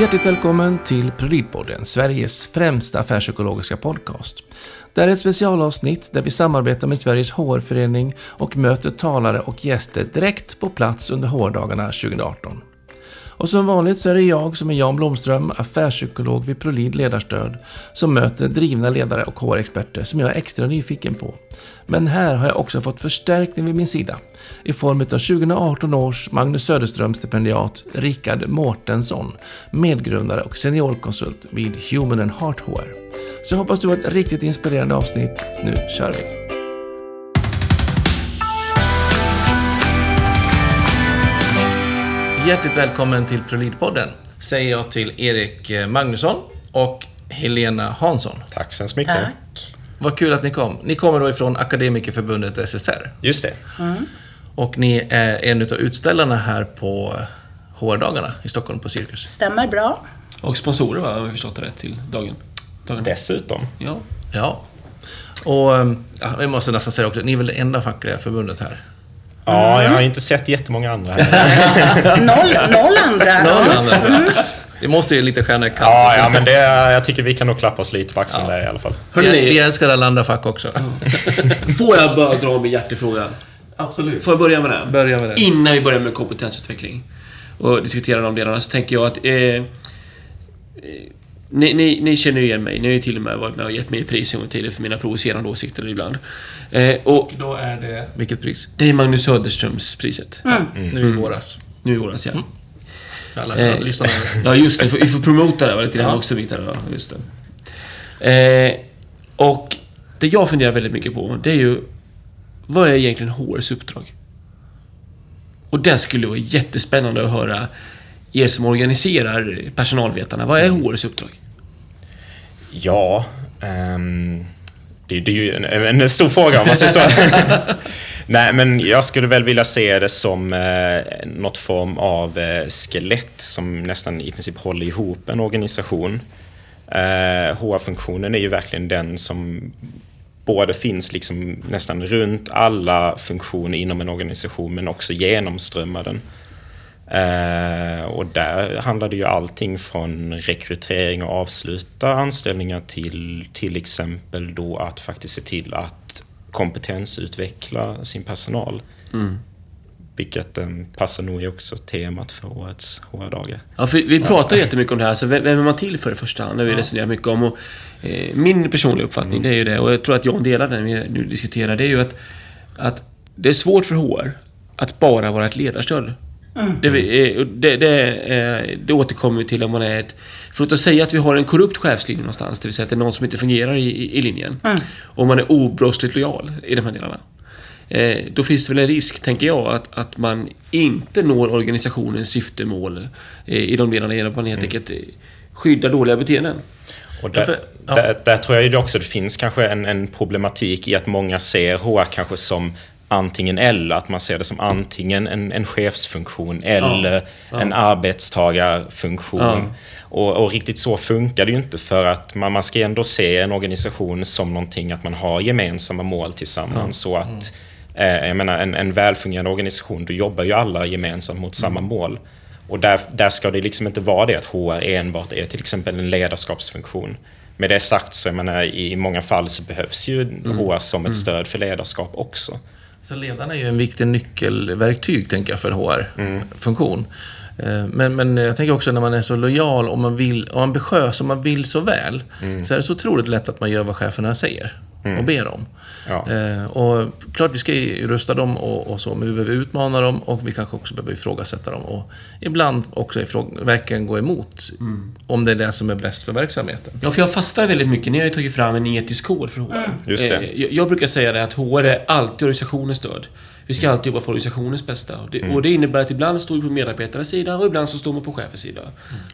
Hjärtligt välkommen till Prolidpodden, Sveriges främsta affärspsykologiska podcast. Det här är ett specialavsnitt där vi samarbetar med Sveriges HR-förening och möter talare och gäster direkt på plats under HR-dagarna 2018. Och som vanligt så är det jag som är Jan Blomström, affärspsykolog vid Prolid Ledarstöd, som möter drivna ledare och HR-experter som jag är extra nyfiken på. Men här har jag också fått förstärkning vid min sida i form av 2018 års Magnus Söderström-stipendiat Rickard Mårtensson, medgrundare och seniorkonsult vid Human and Heart HR. Så jag hoppas du har ett riktigt inspirerande avsnitt. Nu kör vi! Hjärtligt välkommen till Prolidpodden, säger jag till Erik Magnusson och Helena Hansson. Tack så hemskt mycket. Tack. Vad kul att ni kom. Ni kommer då ifrån Akademikerförbundet SSR. Just det. Och ni är en av utställarna här på HR-dagarna i Stockholm på Cirkus. Stämmer bra. Och sponsorer va, om jag förstått det rätt till dagen. dagen. Dessutom. Ja. Ja. Och ehm, ja, vi måste nästan säga också, ni är väl det enda fackliga förbundet här? Ja, jag har inte sett jättemånga andra. Noll, noll andra. Någon annan? Det måste ju lite stjärnor. Ja, ja, men det, jag tycker vi kan nog klappa oss lite på axeln där i alla fall. Vi, Hörrni. vi älskar alla andra fack också. Får jag bara dra min hjärtefråga? Absolut. Får jag börja med den? Börja med det. Innan vi börjar med kompetensutveckling och diskuterar de delarna så tänker jag att eh, eh, ni, ni, ni känner ju igen mig. Ni har ju till och med varit med och gett mig pris en gång tidigare för mina provocerande åsikter ibland. Eh, och Då är det... Vilket pris? det är Magnus Söderströms-priset. Nu i våras. Nu i våras, ja. Så alla Eh, lyssnarna. Ja, just det. Vi får, vi får promota det lite grann Ja. också, Viktor. Ja, just det. Eh, och det jag funderar väldigt mycket på, det är ju... Vad är egentligen HRs uppdrag? Och det skulle vara jättespännande att höra er som organiserar personalvetarna. Vad är HRs uppdrag? Ja, ehm, det, det är ju en, en stor fråga om man säger så. Nej, men jag skulle väl vilja se det som eh, något form av eh, skelett som nästan i princip håller ihop en organisation. Eh, HR-funktionen är ju verkligen den som både finns liksom nästan runt alla funktioner inom en organisation men också genomströmmar den. Eh, och där handlar det ju allting från rekrytering och avsluta anställningar till till exempel då att faktiskt se till att kompetensutveckla sin personal. Vilket eh, passar nog också temat för årets HR-dagar. Ja, för vi pratar ju jättemycket om det här, så vem är man till för i första hand? Det vi resonerat mycket om. Och, eh, min personliga uppfattning, det är ju det, och jag tror att John delar den vi nu diskuterar, det är ju att, att det är svårt för HR att bara vara ett ledarstöd. Det, vi- eh, det, det, eh, det återkommer ju till om man är ett... För att säga att vi har en korrupt chefslinje någonstans, det vill säga att det är någon som inte fungerar i, i, linjen. Och man är obrottsligt lojal i de här delarna. Eh, då finns det väl en risk, tänker jag, att, att man inte når organisationens syftemål i de delarna genom att man helt enkelt eh, skyddar dåliga beteenden. Och där, Därför- ja. där, där tror jag ju också det finns kanske en, en problematik i att många ser HR kanske som antingen eller. Att man ser det som antingen en, en chefsfunktion eller en arbetstagarfunktion. Ja. Och, och riktigt så funkar det ju inte för att man, man ska ändå se en organisation som någonting att man har gemensamma mål tillsammans. Så att, eh, jag menar, en, en välfungerande organisation, då jobbar ju alla gemensamt mot samma mål. Och där, där ska det liksom inte vara det att HR enbart är till exempel en ledarskapsfunktion. Med det sagt så jag menar, i många fall så behövs ju HR som ett stöd för ledarskap också. Så ledarna är ju en viktig nyckelverktyg, tänker jag, för HR-funktion. Eh, Men, men jag tänker också när man är så lojal och man vill, och ambitiös och man vill så väl, så är det så otroligt lätt att man gör vad cheferna säger och ber om. Ja. Eh, och klart, vi ska rusta dem och, och så, men vi behöver utmana dem och vi kanske också behöver ifrågasätta dem. Och ibland också verkligen gå emot, om det är det som är bäst för verksamheten. Ja, för jag fastnar väldigt mycket. Ni har ju tagit fram en etisk kod för HR. Just det. Eh, Jag, jag brukar säga det att HR är alltid organisationens stöd. Vi ska alltid jobba för organisationens bästa. Och det, och det innebär att ibland står vi på medarbetarens sida och ibland så står man på chefens sida.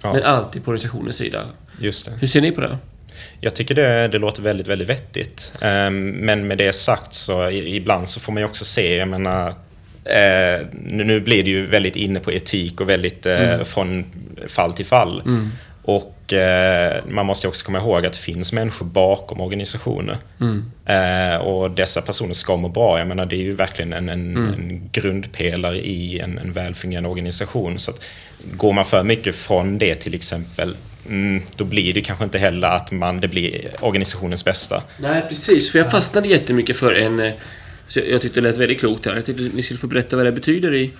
Ja. Men alltid på organisationens sida. Just det. Hur ser ni på det? Jag tycker det, det låter väldigt, väldigt vettigt. Ehm, men med det sagt så ibland så får man ju också se, jag menar, eh, nu, nu blir det ju väldigt inne på etik och väldigt eh, från fall till fall. Och Och eh, man måste också komma ihåg att det finns människor bakom organisationer. Eh, och dessa personer ska må bra. Jag menar, det är ju verkligen en, en, en grundpelare i en, en välfungerande organisation. Så att går man för mycket från det till exempel, mm, då blir det kanske inte heller att man, det blir organisationens bästa. Nej, precis. För jag fastnade jättemycket för en... eh, Så jag, jag tyckte det lät väldigt klokt här. Jag tyckte ni skulle få berätta vad det betyder i...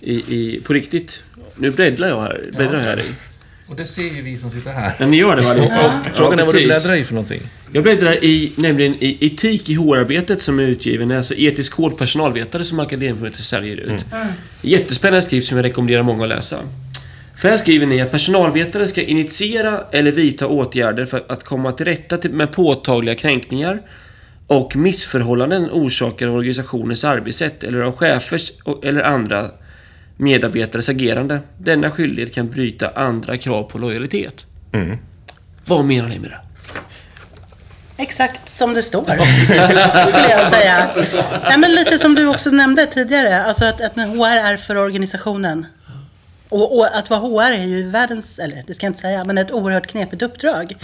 i, i på riktigt. Nu bläddrar jag här. Bläddrar jag här i. Och det ser ju vi som sitter här. Men ni gör det va? allihopa? Frågan är vad du bläddrar i för någonting. Jag bläddrar i, nämligen i Etik i HR-arbetet som är utgiven. Alltså etisk kod för personalvetare som Akademiförbundet säljer ut. Jättespännande skrift som jag rekommenderar många att läsa. För här skriver ni att personalvetare ska initiera eller vidta åtgärder för att komma till rätta till- med påtagliga kränkningar och missförhållanden orsakade av organisationens arbetssätt eller av chefers eller andra medarbetares agerande. Denna skyldighet kan bryta andra krav på lojalitet. Mm. Vad menar ni med det? Exakt som det står, skulle jag säga. Ja, men lite som du också nämnde tidigare, alltså att, att HR är för organisationen. Och, och att vara HR är ju världens, eller det ska jag inte säga, men ett oerhört knepigt uppdrag.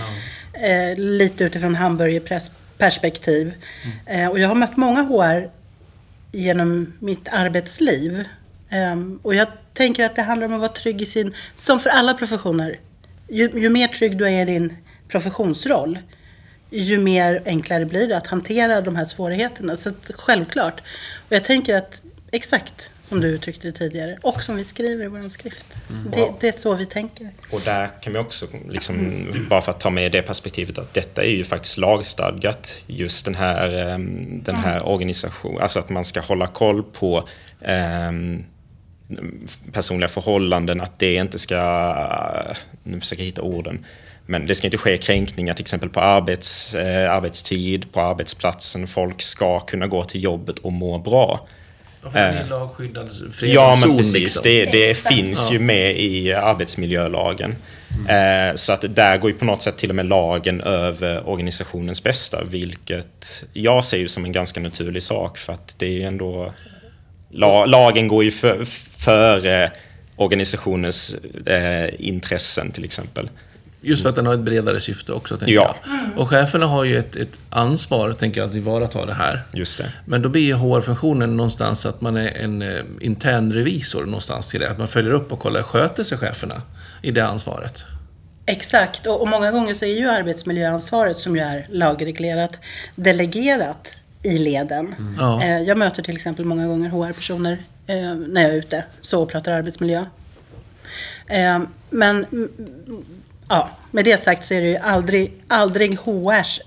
Eh, lite utifrån hamburgerperspektiv. Eh, och jag har mött många HR genom mitt arbetsliv. Ehm, och jag tänker att det handlar om att vara trygg i sin, som för alla professioner, ju, ju mer trygg du är i din professionsroll, ju mer enklare blir det att hantera de här svårigheterna. Så att, självklart. Och jag tänker att exakt som du uttryckte det tidigare och som vi skriver i vår skrift. Det, det är så vi tänker. Och där kan vi också, liksom, bara för att ta med det perspektivet, att detta är ju faktiskt lagstadgat. Just den här, ehm, den här organisationen, alltså att man ska hålla koll på ehm, personliga förhållanden, att det inte ska, nu försöker jag hitta orden, men det ska inte ske kränkningar till exempel på arbets, eh, arbetstid, på arbetsplatsen. Folk ska kunna gå till jobbet och må bra. För lagskyddad fred Ja, men zon, precis. liksom. Det, det finns ju med i arbetsmiljölagen. Eh, så att där går ju på något sätt till och med lagen över organisationens bästa, vilket jag ser ju som en ganska naturlig sak för att det är ändå... La, lagen går ju för, före organisationens eh, intressen till exempel. Just för att den har ett bredare syfte också, tänker Ja. jag. Och cheferna har ju ett, ett ansvar, tänker jag, att tillvarata det här. Just det. Men då blir ju HR-funktionen någonstans att man är en eh, intern revisor någonstans till det. Att man följer upp och kollar, sköter sig cheferna i det ansvaret? Exakt, och, och många gånger så är ju arbetsmiljöansvaret som ju är lagreglerat delegerat i leden. Ja. Eh, jag möter till exempel många gånger HR-personer eh, när jag är ute så och pratar arbetsmiljö. Eh, men mm, ja, med det sagt så är det ju aldrig, aldrig HRs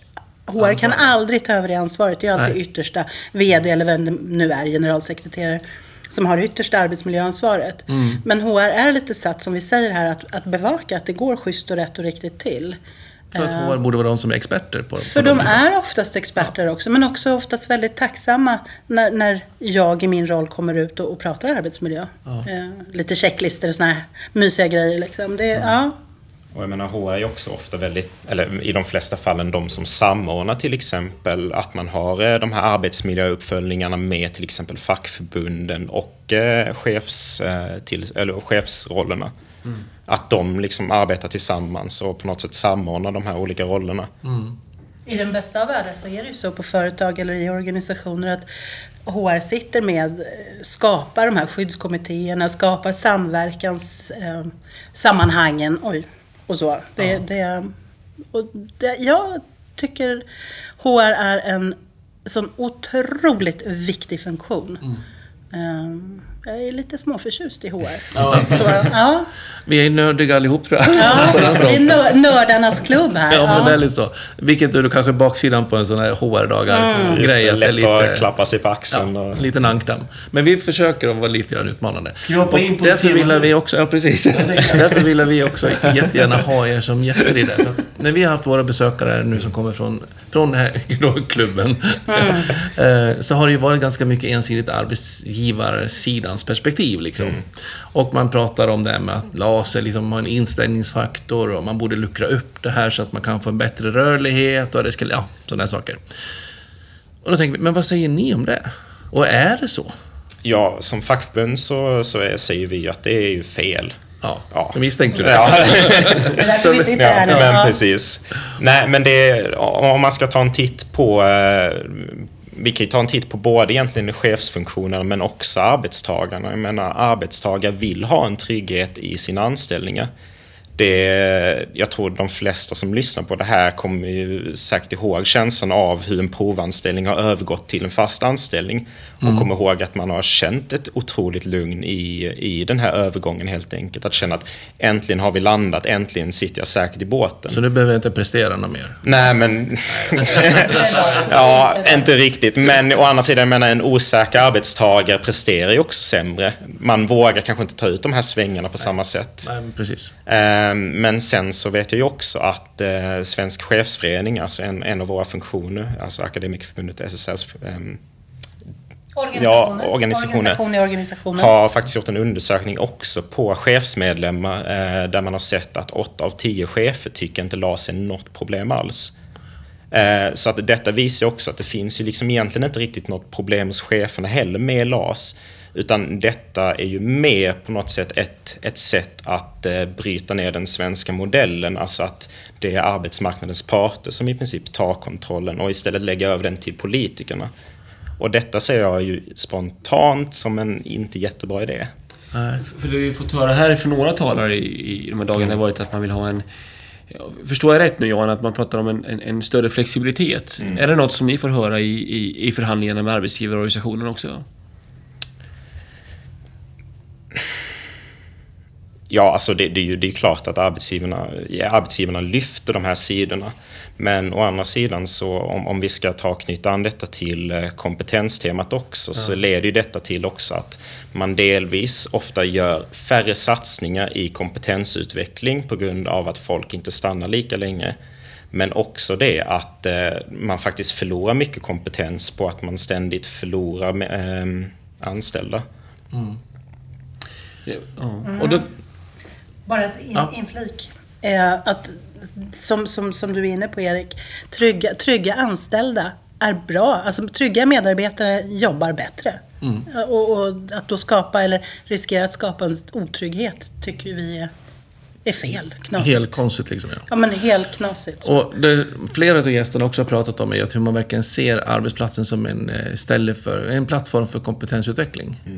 HR kan aldrig ta över det ansvaret. Det är alltid Nej. yttersta VD eller vem det nu är, generalsekreterare, som har det yttersta arbetsmiljöansvaret. Men HR är lite satt, som vi säger här, att, att bevaka att det går schysst och rätt och riktigt till. Så att HR borde vara de som är experter på För de bitarna. är oftast experter också, men också oftast väldigt tacksamma när, när jag i min roll kommer ut och, och pratar arbetsmiljö. Eh, lite checklistor och såna här mysiga grejer liksom. Det, ja. Och jag menar, HR är också ofta väldigt, eller i de flesta fallen de som samordnar till exempel att man har eh, de här arbetsmiljöuppföljningarna med till exempel fackförbunden och eh, chefs, eh, till, eller chefsrollerna. Att de liksom arbetar tillsammans och på något sätt samordnar de här olika rollerna. I den bästa av världar så är det ju så på företag eller i organisationer att HR sitter med, skapar de här skyddskommittéerna, skapar samverkanssammanhangen eh, oj, och så. Det, det, och det, jag tycker HR är en sån otroligt viktig funktion. Eh, jag är lite småförtjust i HR. Ja. Så, ja, Vi är nördiga allihop tror jag. ja, det är nördarnas klubb här. Ja, men Ja. det är lite så. Vilket är då kanske baksidan på en sån här Just HR-dagar-grej. det, att det lätt att lite, klappa sig på axeln. ja, och, en liten ankdamm. Men vi försöker att vara lite grann utmanande. Ska vi hoppa Och in på därför temat vill nu? vi också, ja precis. därför vill vi också jättegärna ha er som gäster i det. För att när vi har haft våra besökare nu som kommer från, från den här klubben. eh, så har det ju varit ganska mycket ensidigt arbetsgivarsidans perspektiv. Liksom. Och man pratar om det här med att LAS är liksom har en inställningsfaktor och man borde luckra upp det här så att man kan få en bättre rörlighet och det ska, ja, sådana här saker. Och då tänker vi, men vad säger ni om det? Och är det så? ja, som fackförbund så, så är, säger vi ju att det är ju fel. Ja, Ja. jag misstänkte det. Ja. Vi sitter Ja, nu. men precis. Nej, men det, om man ska ta en titt på... Vi kan ju ta en titt på både egentligen chefsfunktionen men också arbetstagarna. Jag menar, arbetstagare vill ha en trygghet i sina anställningar. Det, jag tror de flesta som lyssnar på det här kommer ju säkert ihåg känslan av hur en provanställning har övergått till en fast anställning. Och kommer ihåg att man har känt ett otroligt lugn i, i den här övergången helt enkelt. Att känna att äntligen har vi landat, äntligen sitter jag säkert i båten. Så nu behöver jag inte prestera något mer. Nej, men... ja, inte riktigt. Men å andra sidan, jag menar, en osäker arbetstagare presterar ju också sämre. Man vågar kanske inte ta ut de här svängarna på samma sätt. Nej, men precis. Eh, Men sen så vet jag ju också att eh, Svensk chefsförening, alltså en, en av våra funktioner, alltså Akademikerförbundet SSS, ehm, Organisationer. Ja, organisationer. Organisation i organisationen. har faktiskt gjort en undersökning också på chefsmedlemmar eh, där man har sett att 8 av 10 chefer tycker inte LAS är något problem alls. Eh, så att detta visar också att det finns ju liksom egentligen inte riktigt något problem hos cheferna heller med LAS. Utan detta är ju mer på något sätt ett, ett sätt att eh, bryta ner den svenska modellen. Alltså att det är arbetsmarknadens parter som i princip tar kontrollen och istället lägger över den till politikerna. Och detta ser jag ju spontant som en inte jättebra idé. För det vi fått höra här från några talare i, i de här dagarna har varit att man vill ha en... Förstår jag rätt nu Johan, att man pratar om en, en, en större flexibilitet? Är det något som ni får höra i, i, i förhandlingarna med arbetsgivarorganisationen också? Ja, alltså det, det är ju det är klart att arbetsgivarna, ja, arbetsgivarna lyfter de här sidorna. Men å andra sidan så om, om vi ska ta knyta an detta till eh, kompetenstemat också så leder ju detta till också att man delvis ofta gör färre satsningar i kompetensutveckling på grund av att folk inte stannar lika länge. Men också det att eh, man faktiskt förlorar mycket kompetens på att man ständigt förlorar med, eh, anställda. Ja. Och då, Bara ett in, Ja. inflik. Eh, att, som, som, som du är inne på Erik, trygga, trygga anställda är bra. Alltså trygga medarbetare jobbar bättre. Mm. Och, och att då skapa, eller riskera att skapa en otrygghet, tycker vi är, är fel. Knasigt. helt konstigt liksom. Ja. Ja, men helt knasigt. Och det, flera av gästerna också har pratat om är att hur man verkligen ser arbetsplatsen som en eh, ställe för, en plattform för kompetensutveckling. Eh,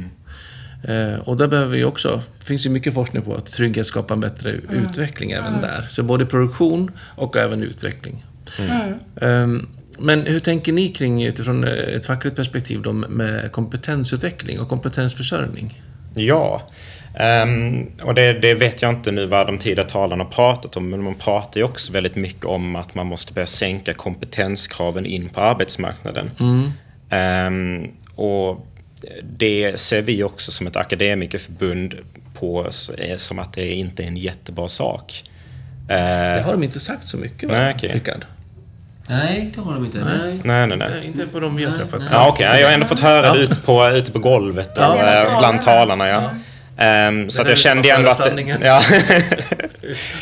och där behöver vi också, det finns ju mycket forskning på att trygghet skapar en bättre utveckling även där. Så både produktion och även utveckling. Ehm, men hur tänker ni kring, utifrån eh, ett fackligt perspektiv, då, med kompetensutveckling och kompetensförsörjning? Ja, ehm, och det, det vet jag inte nu vad de tidigare talarna har pratat om, men man pratar ju också väldigt mycket om att man måste börja sänka kompetenskraven in på arbetsmarknaden. Ehm, och det ser vi också som ett akademikerförbund på eh, som att det inte är en jättebra sak. Eh, Det har de inte sagt så mycket va, Nej, okej. Rickard? Nej, det har de inte. Nej. nej, nej, nej. Inte på de vi har träffat. Ja, okej. Jag har ändå fått höra det ute på, ute på golvet och, Ja. eh, bland talarna. Ja. Ehm, så att jag kände ändå att... Ja.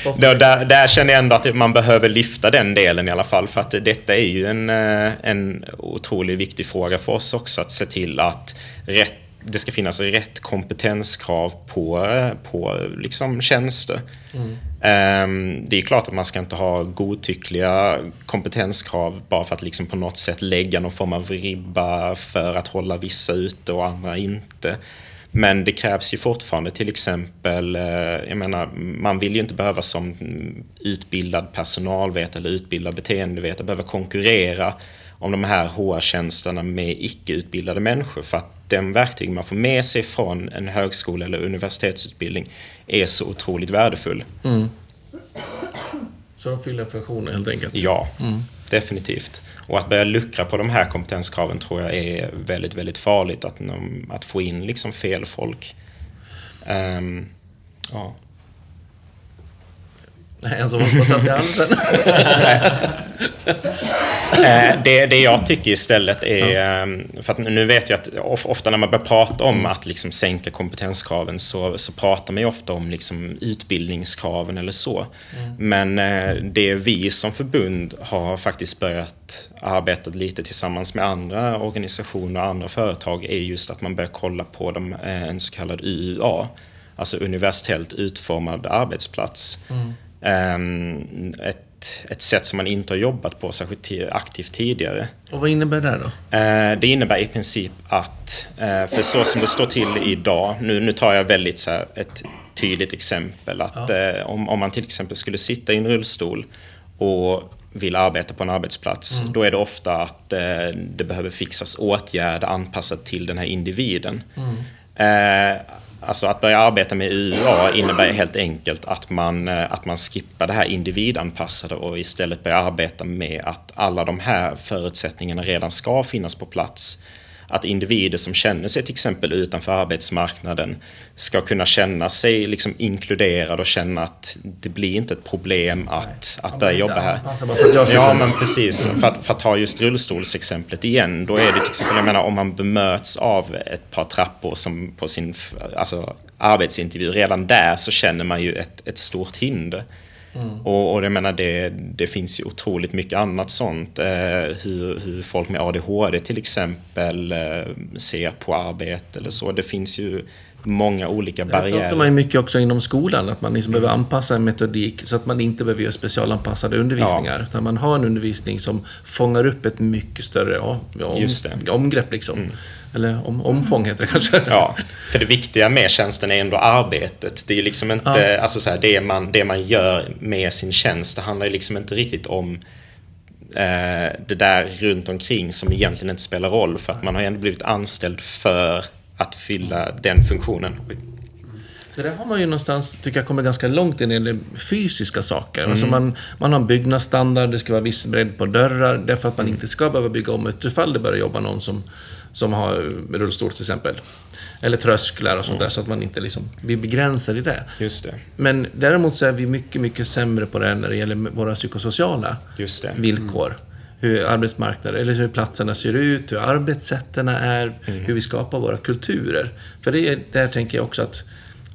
Då, där, där känner jag ändå att man behöver lyfta den delen i alla fall. För att detta är ju en, eh, en otroligt viktig fråga för oss också. Att se till att rätt, det ska finnas rätt kompetenskrav på, eh, på liksom tjänster. Ehm, Det är klart att man ska inte ha godtyckliga kompetenskrav bara för att liksom på något sätt lägga någon form av ribba för att hålla vissa ute och andra inte. Men det krävs ju fortfarande till exempel, eh, jag menar, man vill ju inte behöva som utbildad personalvetare eller utbildad beteendevetare behöva konkurrera om de här HR-tjänsterna med icke-utbildade människor. För att den verktyg man får med sig från en högskola eller universitetsutbildning är så otroligt värdefull. Mm. Så de fyller en funktion helt enkelt. Ja, definitivt. Och att börja luckra på de här kompetenskraven tror jag är väldigt, väldigt farligt. Att, att få in liksom fel folk. Um, ja. En som var satt i halsen. Eh, det, det jag tycker istället är, ehm, för att nu vet jag att of- ofta när man börjar prata om att liksom sänka kompetenskraven så, så pratar man ju ofta om liksom utbildningskraven eller så. Men eh, det vi som förbund har faktiskt börjat arbeta lite tillsammans med andra organisationer och andra företag är just att man börjar kolla på de, eh, en så kallad UUA. alltså universellt utformad arbetsplats. Ehm, ett, ett sätt som man inte har jobbat på särskilt ti- aktivt tidigare. Och vad innebär det då? Eh, Det innebär i princip att, eh, för så som det står till idag, nu, nu tar jag väldigt så ett tydligt exempel, att eh, om, om man till exempel skulle sitta i en rullstol och vill arbeta på en arbetsplats, då är det ofta att eh, det behöver fixas åtgärder anpassat till den här individen. Eh, Alltså att börja arbeta med UA innebär helt enkelt att man, eh, att man skippar det här individanpassade och istället börjar arbeta med att alla de här förutsättningarna redan ska finnas på plats. Att individer som känner sig till exempel utanför arbetsmarknaden ska kunna känna sig liksom inkluderade och känna att det blir inte ett problem att, att börja jobba här. Ja, men precis. För att, för att ta just rullstolsexemplet igen, då är det till exempel, jag menar om man bemöts av ett par trappor som på sin alltså, arbetsintervju, redan där så känner man ju ett, ett stort hinder. Och, och jag menar, det, det finns ju otroligt mycket annat sånt. Eh, hur, hur folk med ADHD till exempel eh, ser på arbete eller så. Det finns ju många olika Det pratar barriärer. man ju mycket också inom skolan, att man liksom behöver anpassa en metodik så att man inte behöver göra specialanpassade undervisningar. Utan man har en undervisning som fångar upp ett mycket större ja, om, Just det. Mm. Eller om, omfång heter det kanske. Ja, för det viktiga med tjänsten är ändå arbetet. Det är liksom inte, Ja. alltså så här, det, man, det man gör med sin tjänst, det handlar liksom inte riktigt om eh, det där runt omkring som egentligen inte spelar roll för att man har ändå blivit anställd för att fylla den funktionen. Det där har man ju någonstans, tycker jag, kommit ganska långt in i det fysiska saker. Alltså Mm. man, man har en byggnadsstandard, det ska vara viss bredd på dörrar, därför att man inte ska behöva bygga om ett ifall det börjar jobba någon som, som har rullstol till exempel. Eller trösklar och sånt där, så att man inte liksom blir begränsad i det. Just det, Men däremot så är vi mycket, mycket sämre på det när det gäller våra psykosociala villkor. Hur arbetsmarknaden, eller hur platserna ser ut, hur arbetssätterna är, hur vi skapar våra kulturer. För det är, där tänker jag också att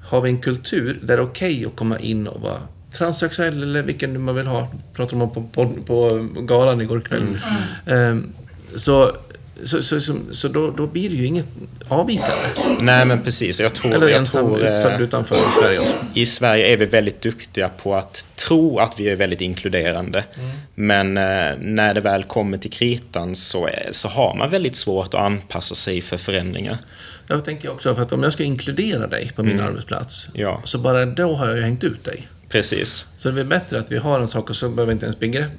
har vi en kultur där det är okej att komma in och vara transsexuell eller vilken man vill ha, pratade man på, på, på galan igår kväll. Ehm, så så, så, så, så då, då blir det ju inget avvikande. Nej men precis, jag tror, Eller jag ensam tror eh, född utanför Sverige också. i Sverige är vi väldigt duktiga på att tro att vi är väldigt inkluderande. Men eh, när det väl kommer till kritan så, så har man väldigt svårt att anpassa sig för förändringar. Jag tänker också för att om jag ska inkludera dig på min arbetsplats, Ja. så bara då har jag ju hängt ut dig. Precis. Så det är bättre att vi har en sak och så behöver inte ens begrepp,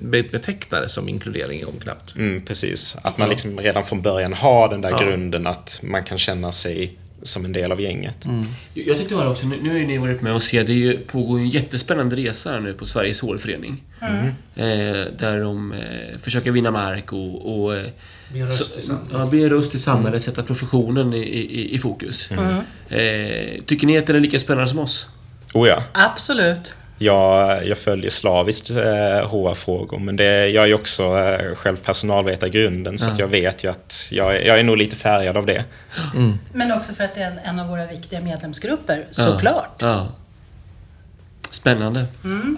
be, beteckna det som inkludering gång knappt. Mm, precis. Att man liksom redan från början har den där Ja. grunden att man kan känna sig som en del av gänget. Jag tänkte höra också, nu har ju ni varit med och se, det ju, pågår ju en jättespännande resa här nu på Sveriges hårförening. Eh, där de eh, försöker vinna mark och... och eh, Bli en röst i samhället. Ja, röst i samhället, sätta professionen i, i, i fokus. Eh, tycker ni att den är lika spännande som oss? Oh ja. Absolut. Jag, jag följer slaviskt eh, HR-frågor, men det, jag är ju också eh, själv personalvetare i grunden, så att jag vet ju att jag, är- jag är nog lite färgad av det. Men också för att det är en, en av våra viktiga medlemsgrupper, såklart. Ja. Spännande.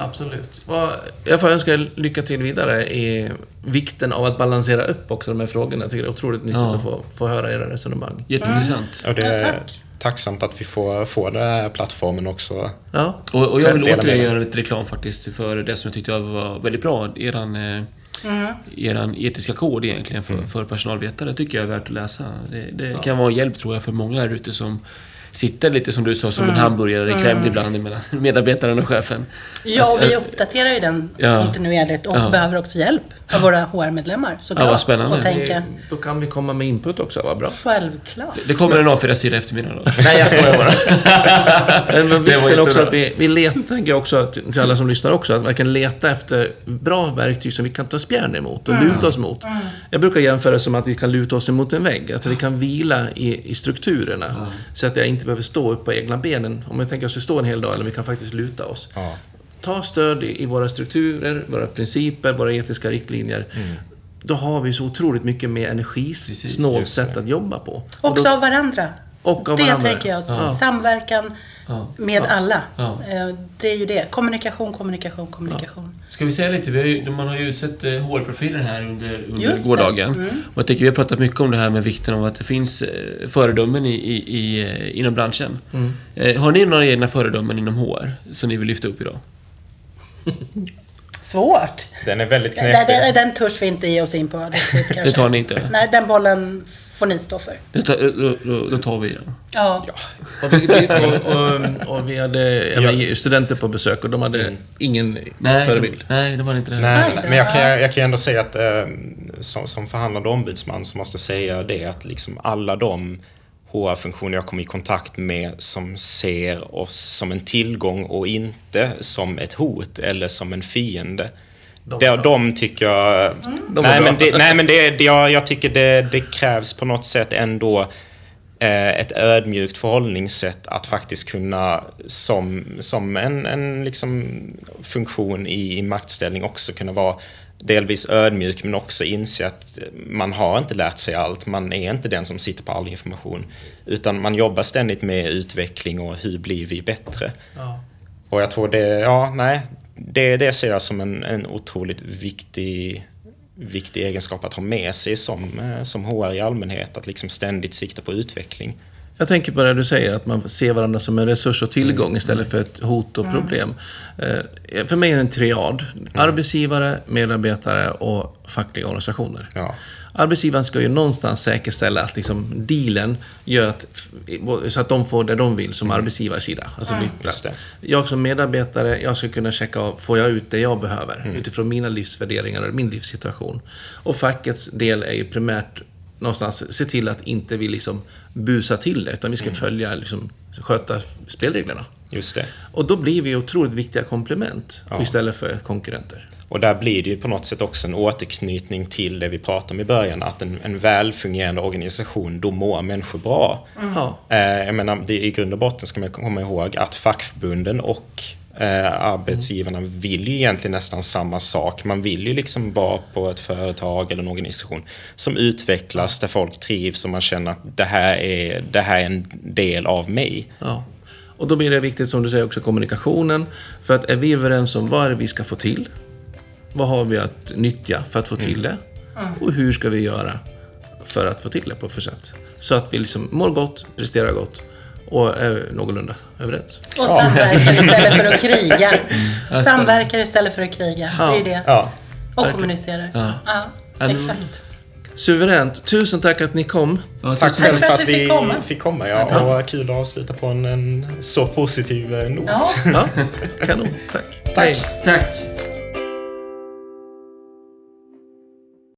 Absolut. Vad- Jag får önska er lycka till vidare i vikten av att balansera upp också de här frågorna. Jag tycker det är otroligt nyttigt Ja. att få, få höra era resonemang. Jätteintressant. Och det Ja, tack. Tacksamt att vi får, får den här plattformen också. Ja, Och, och jag vill återigen göra lite reklam faktiskt för det som jag tyckte var väldigt bra. Eran, eh, eran etiska kod egentligen för, för personalvetare tycker jag är värt att läsa. Det, det kan vara en hjälp tror jag för många här ute som sitter lite som du sa som en hamburgare klämd ibland mellan medarbetaren och chefen. Ja, och vi uppdaterar ju den Ja. kontinuerligt och Ja. behöver också hjälp av våra HR-medlemmar. Såklart. Ja, vad spännande. Det, då kan vi komma med input också, vad bra. självklart. Det kommer en A4-sida i eftermiddag då. Nej, jag skojar bara. Men Det var vikten också att vi, vi letar, tänker jag också, till till alla som lyssnar också, att verkligen leta efter bra verktyg som vi kan ta spjärn emot och luta oss mot. Jag brukar jämföra det som att vi kan luta oss emot en vägg, att vi kan vila i, i strukturerna. Så att jag inte behöver stå upp på egna benen. Om jag tänker att jag ska stå en hel dag, eller vi kan faktiskt luta oss. Ja. Ta stöd i, våra strukturer, våra principer, våra etiska riktlinjer. Då har vi så otroligt mycket mer energisnålt sätt att jobba på. Och Också då, av varandra. och av det varandra. tänker jag. Ja. Samverkan, Ja. Med alla. Ja. Eh, Det är ju det. Kommunikation, kommunikation, kommunikation. Ska vi säga lite? Vi har ju, man har ju utsett eh, hårprofiler här under, under gårdagen. Mm. Och jag tycker vi har pratat mycket om det här med vikten av att det finns eh, föredömen i, i, i, inom branschen. Mm. Har ni några egna föredömen inom HR som ni vill lyfta upp idag? Svårt. Den är väldigt knepig. den, den törs vi inte ge oss in på. riktigt. Det tar ni inte? Nej, den bollen får ni stå för. Då, tar- då, tar vi den. Ja. Och vi, vi, och, och, och vi hade jag menar, studenter på besök och de hade ingen Nej, förebild. det, nej, det var inte det. Nej, Nej, det men jag var- kan, jag kan ändå säga att eh, som, som förhandlande ombudsman så måste jag säga det att liksom alla de HR-funktioner jag kommer i kontakt med som ser oss som en tillgång och inte som ett hot eller som en fiende. De- De, de tycker jag... De nej, var men det, nej, men det, jag, jag tycker det, det krävs på något sätt ändå ett ödmjukt förhållningssätt att faktiskt kunna som, som en, en liksom funktion i, i maktställning också kunna vara delvis ödmjuk men också inse att man har inte lärt sig allt. Man är inte den som sitter på all information. Utan man jobbar ständigt med utveckling och hur blir vi bättre. Ja. Och jag tror det, ja, nej, det, det ser jag som en, en otroligt viktig, viktig egenskap att ha med sig som, eh, som HR i allmänhet. Att liksom ständigt sikta på utveckling. Jag tänker på det du säger, att man ser varandra som en resurs och tillgång istället för ett hot och problem. Eh, För mig är det en triad. Arbetsgivare, medarbetare och fackliga organisationer. Ja. Arbetsgivaren ska ju någonstans säkerställa att liksom dealen gör att, så att de får det de vill som arbetsgivarsida. Alltså. Just det. Jag som medarbetare, jag ska kunna checka av, får jag ut det jag behöver utifrån mina livsvärderingar och min livssituation. Och fackets del är ju primärt någonstans se till att inte vi liksom busar till det, utan vi ska följa, liksom, sköta spelreglerna. Just det. Och då blir vi otroligt viktiga komplement Ja. istället för konkurrenter. Och där blir det ju på något sätt också en återknytning till det vi pratade om i början. Att en, en välfungerande organisation, då mår människor bra. Ja. Eh, jag menar, det, i grund och botten ska man komma ihåg att fackförbunden och eh, arbetsgivarna vill ju egentligen nästan samma sak. Man vill ju liksom vara på ett företag eller en organisation som utvecklas, där folk trivs och man känner att det här är, det här är en del av mig. Ja. Och då blir det viktigt, som du säger, också kommunikationen. För att är vi överens om vad är det vi ska få till? Vad har vi att nyttja för att få till det? Och hur ska vi göra för att få till det på för sätt? Så att vi liksom mår gott, presterar gott och är någorlunda överens. Och samverkar istället för att kriga. Samverkar istället för att kriga. Det är det. Ja, Och kommunicerar. Ja. Ja, exakt. Suveränt. Tusen tack att ni kom. Ja, tack själv för att vi fick komma. fick komma. Ja, och kul att avsluta på en, en så positiv eh, not. Ja. Ja, kanon. Tack. Hej. Tack.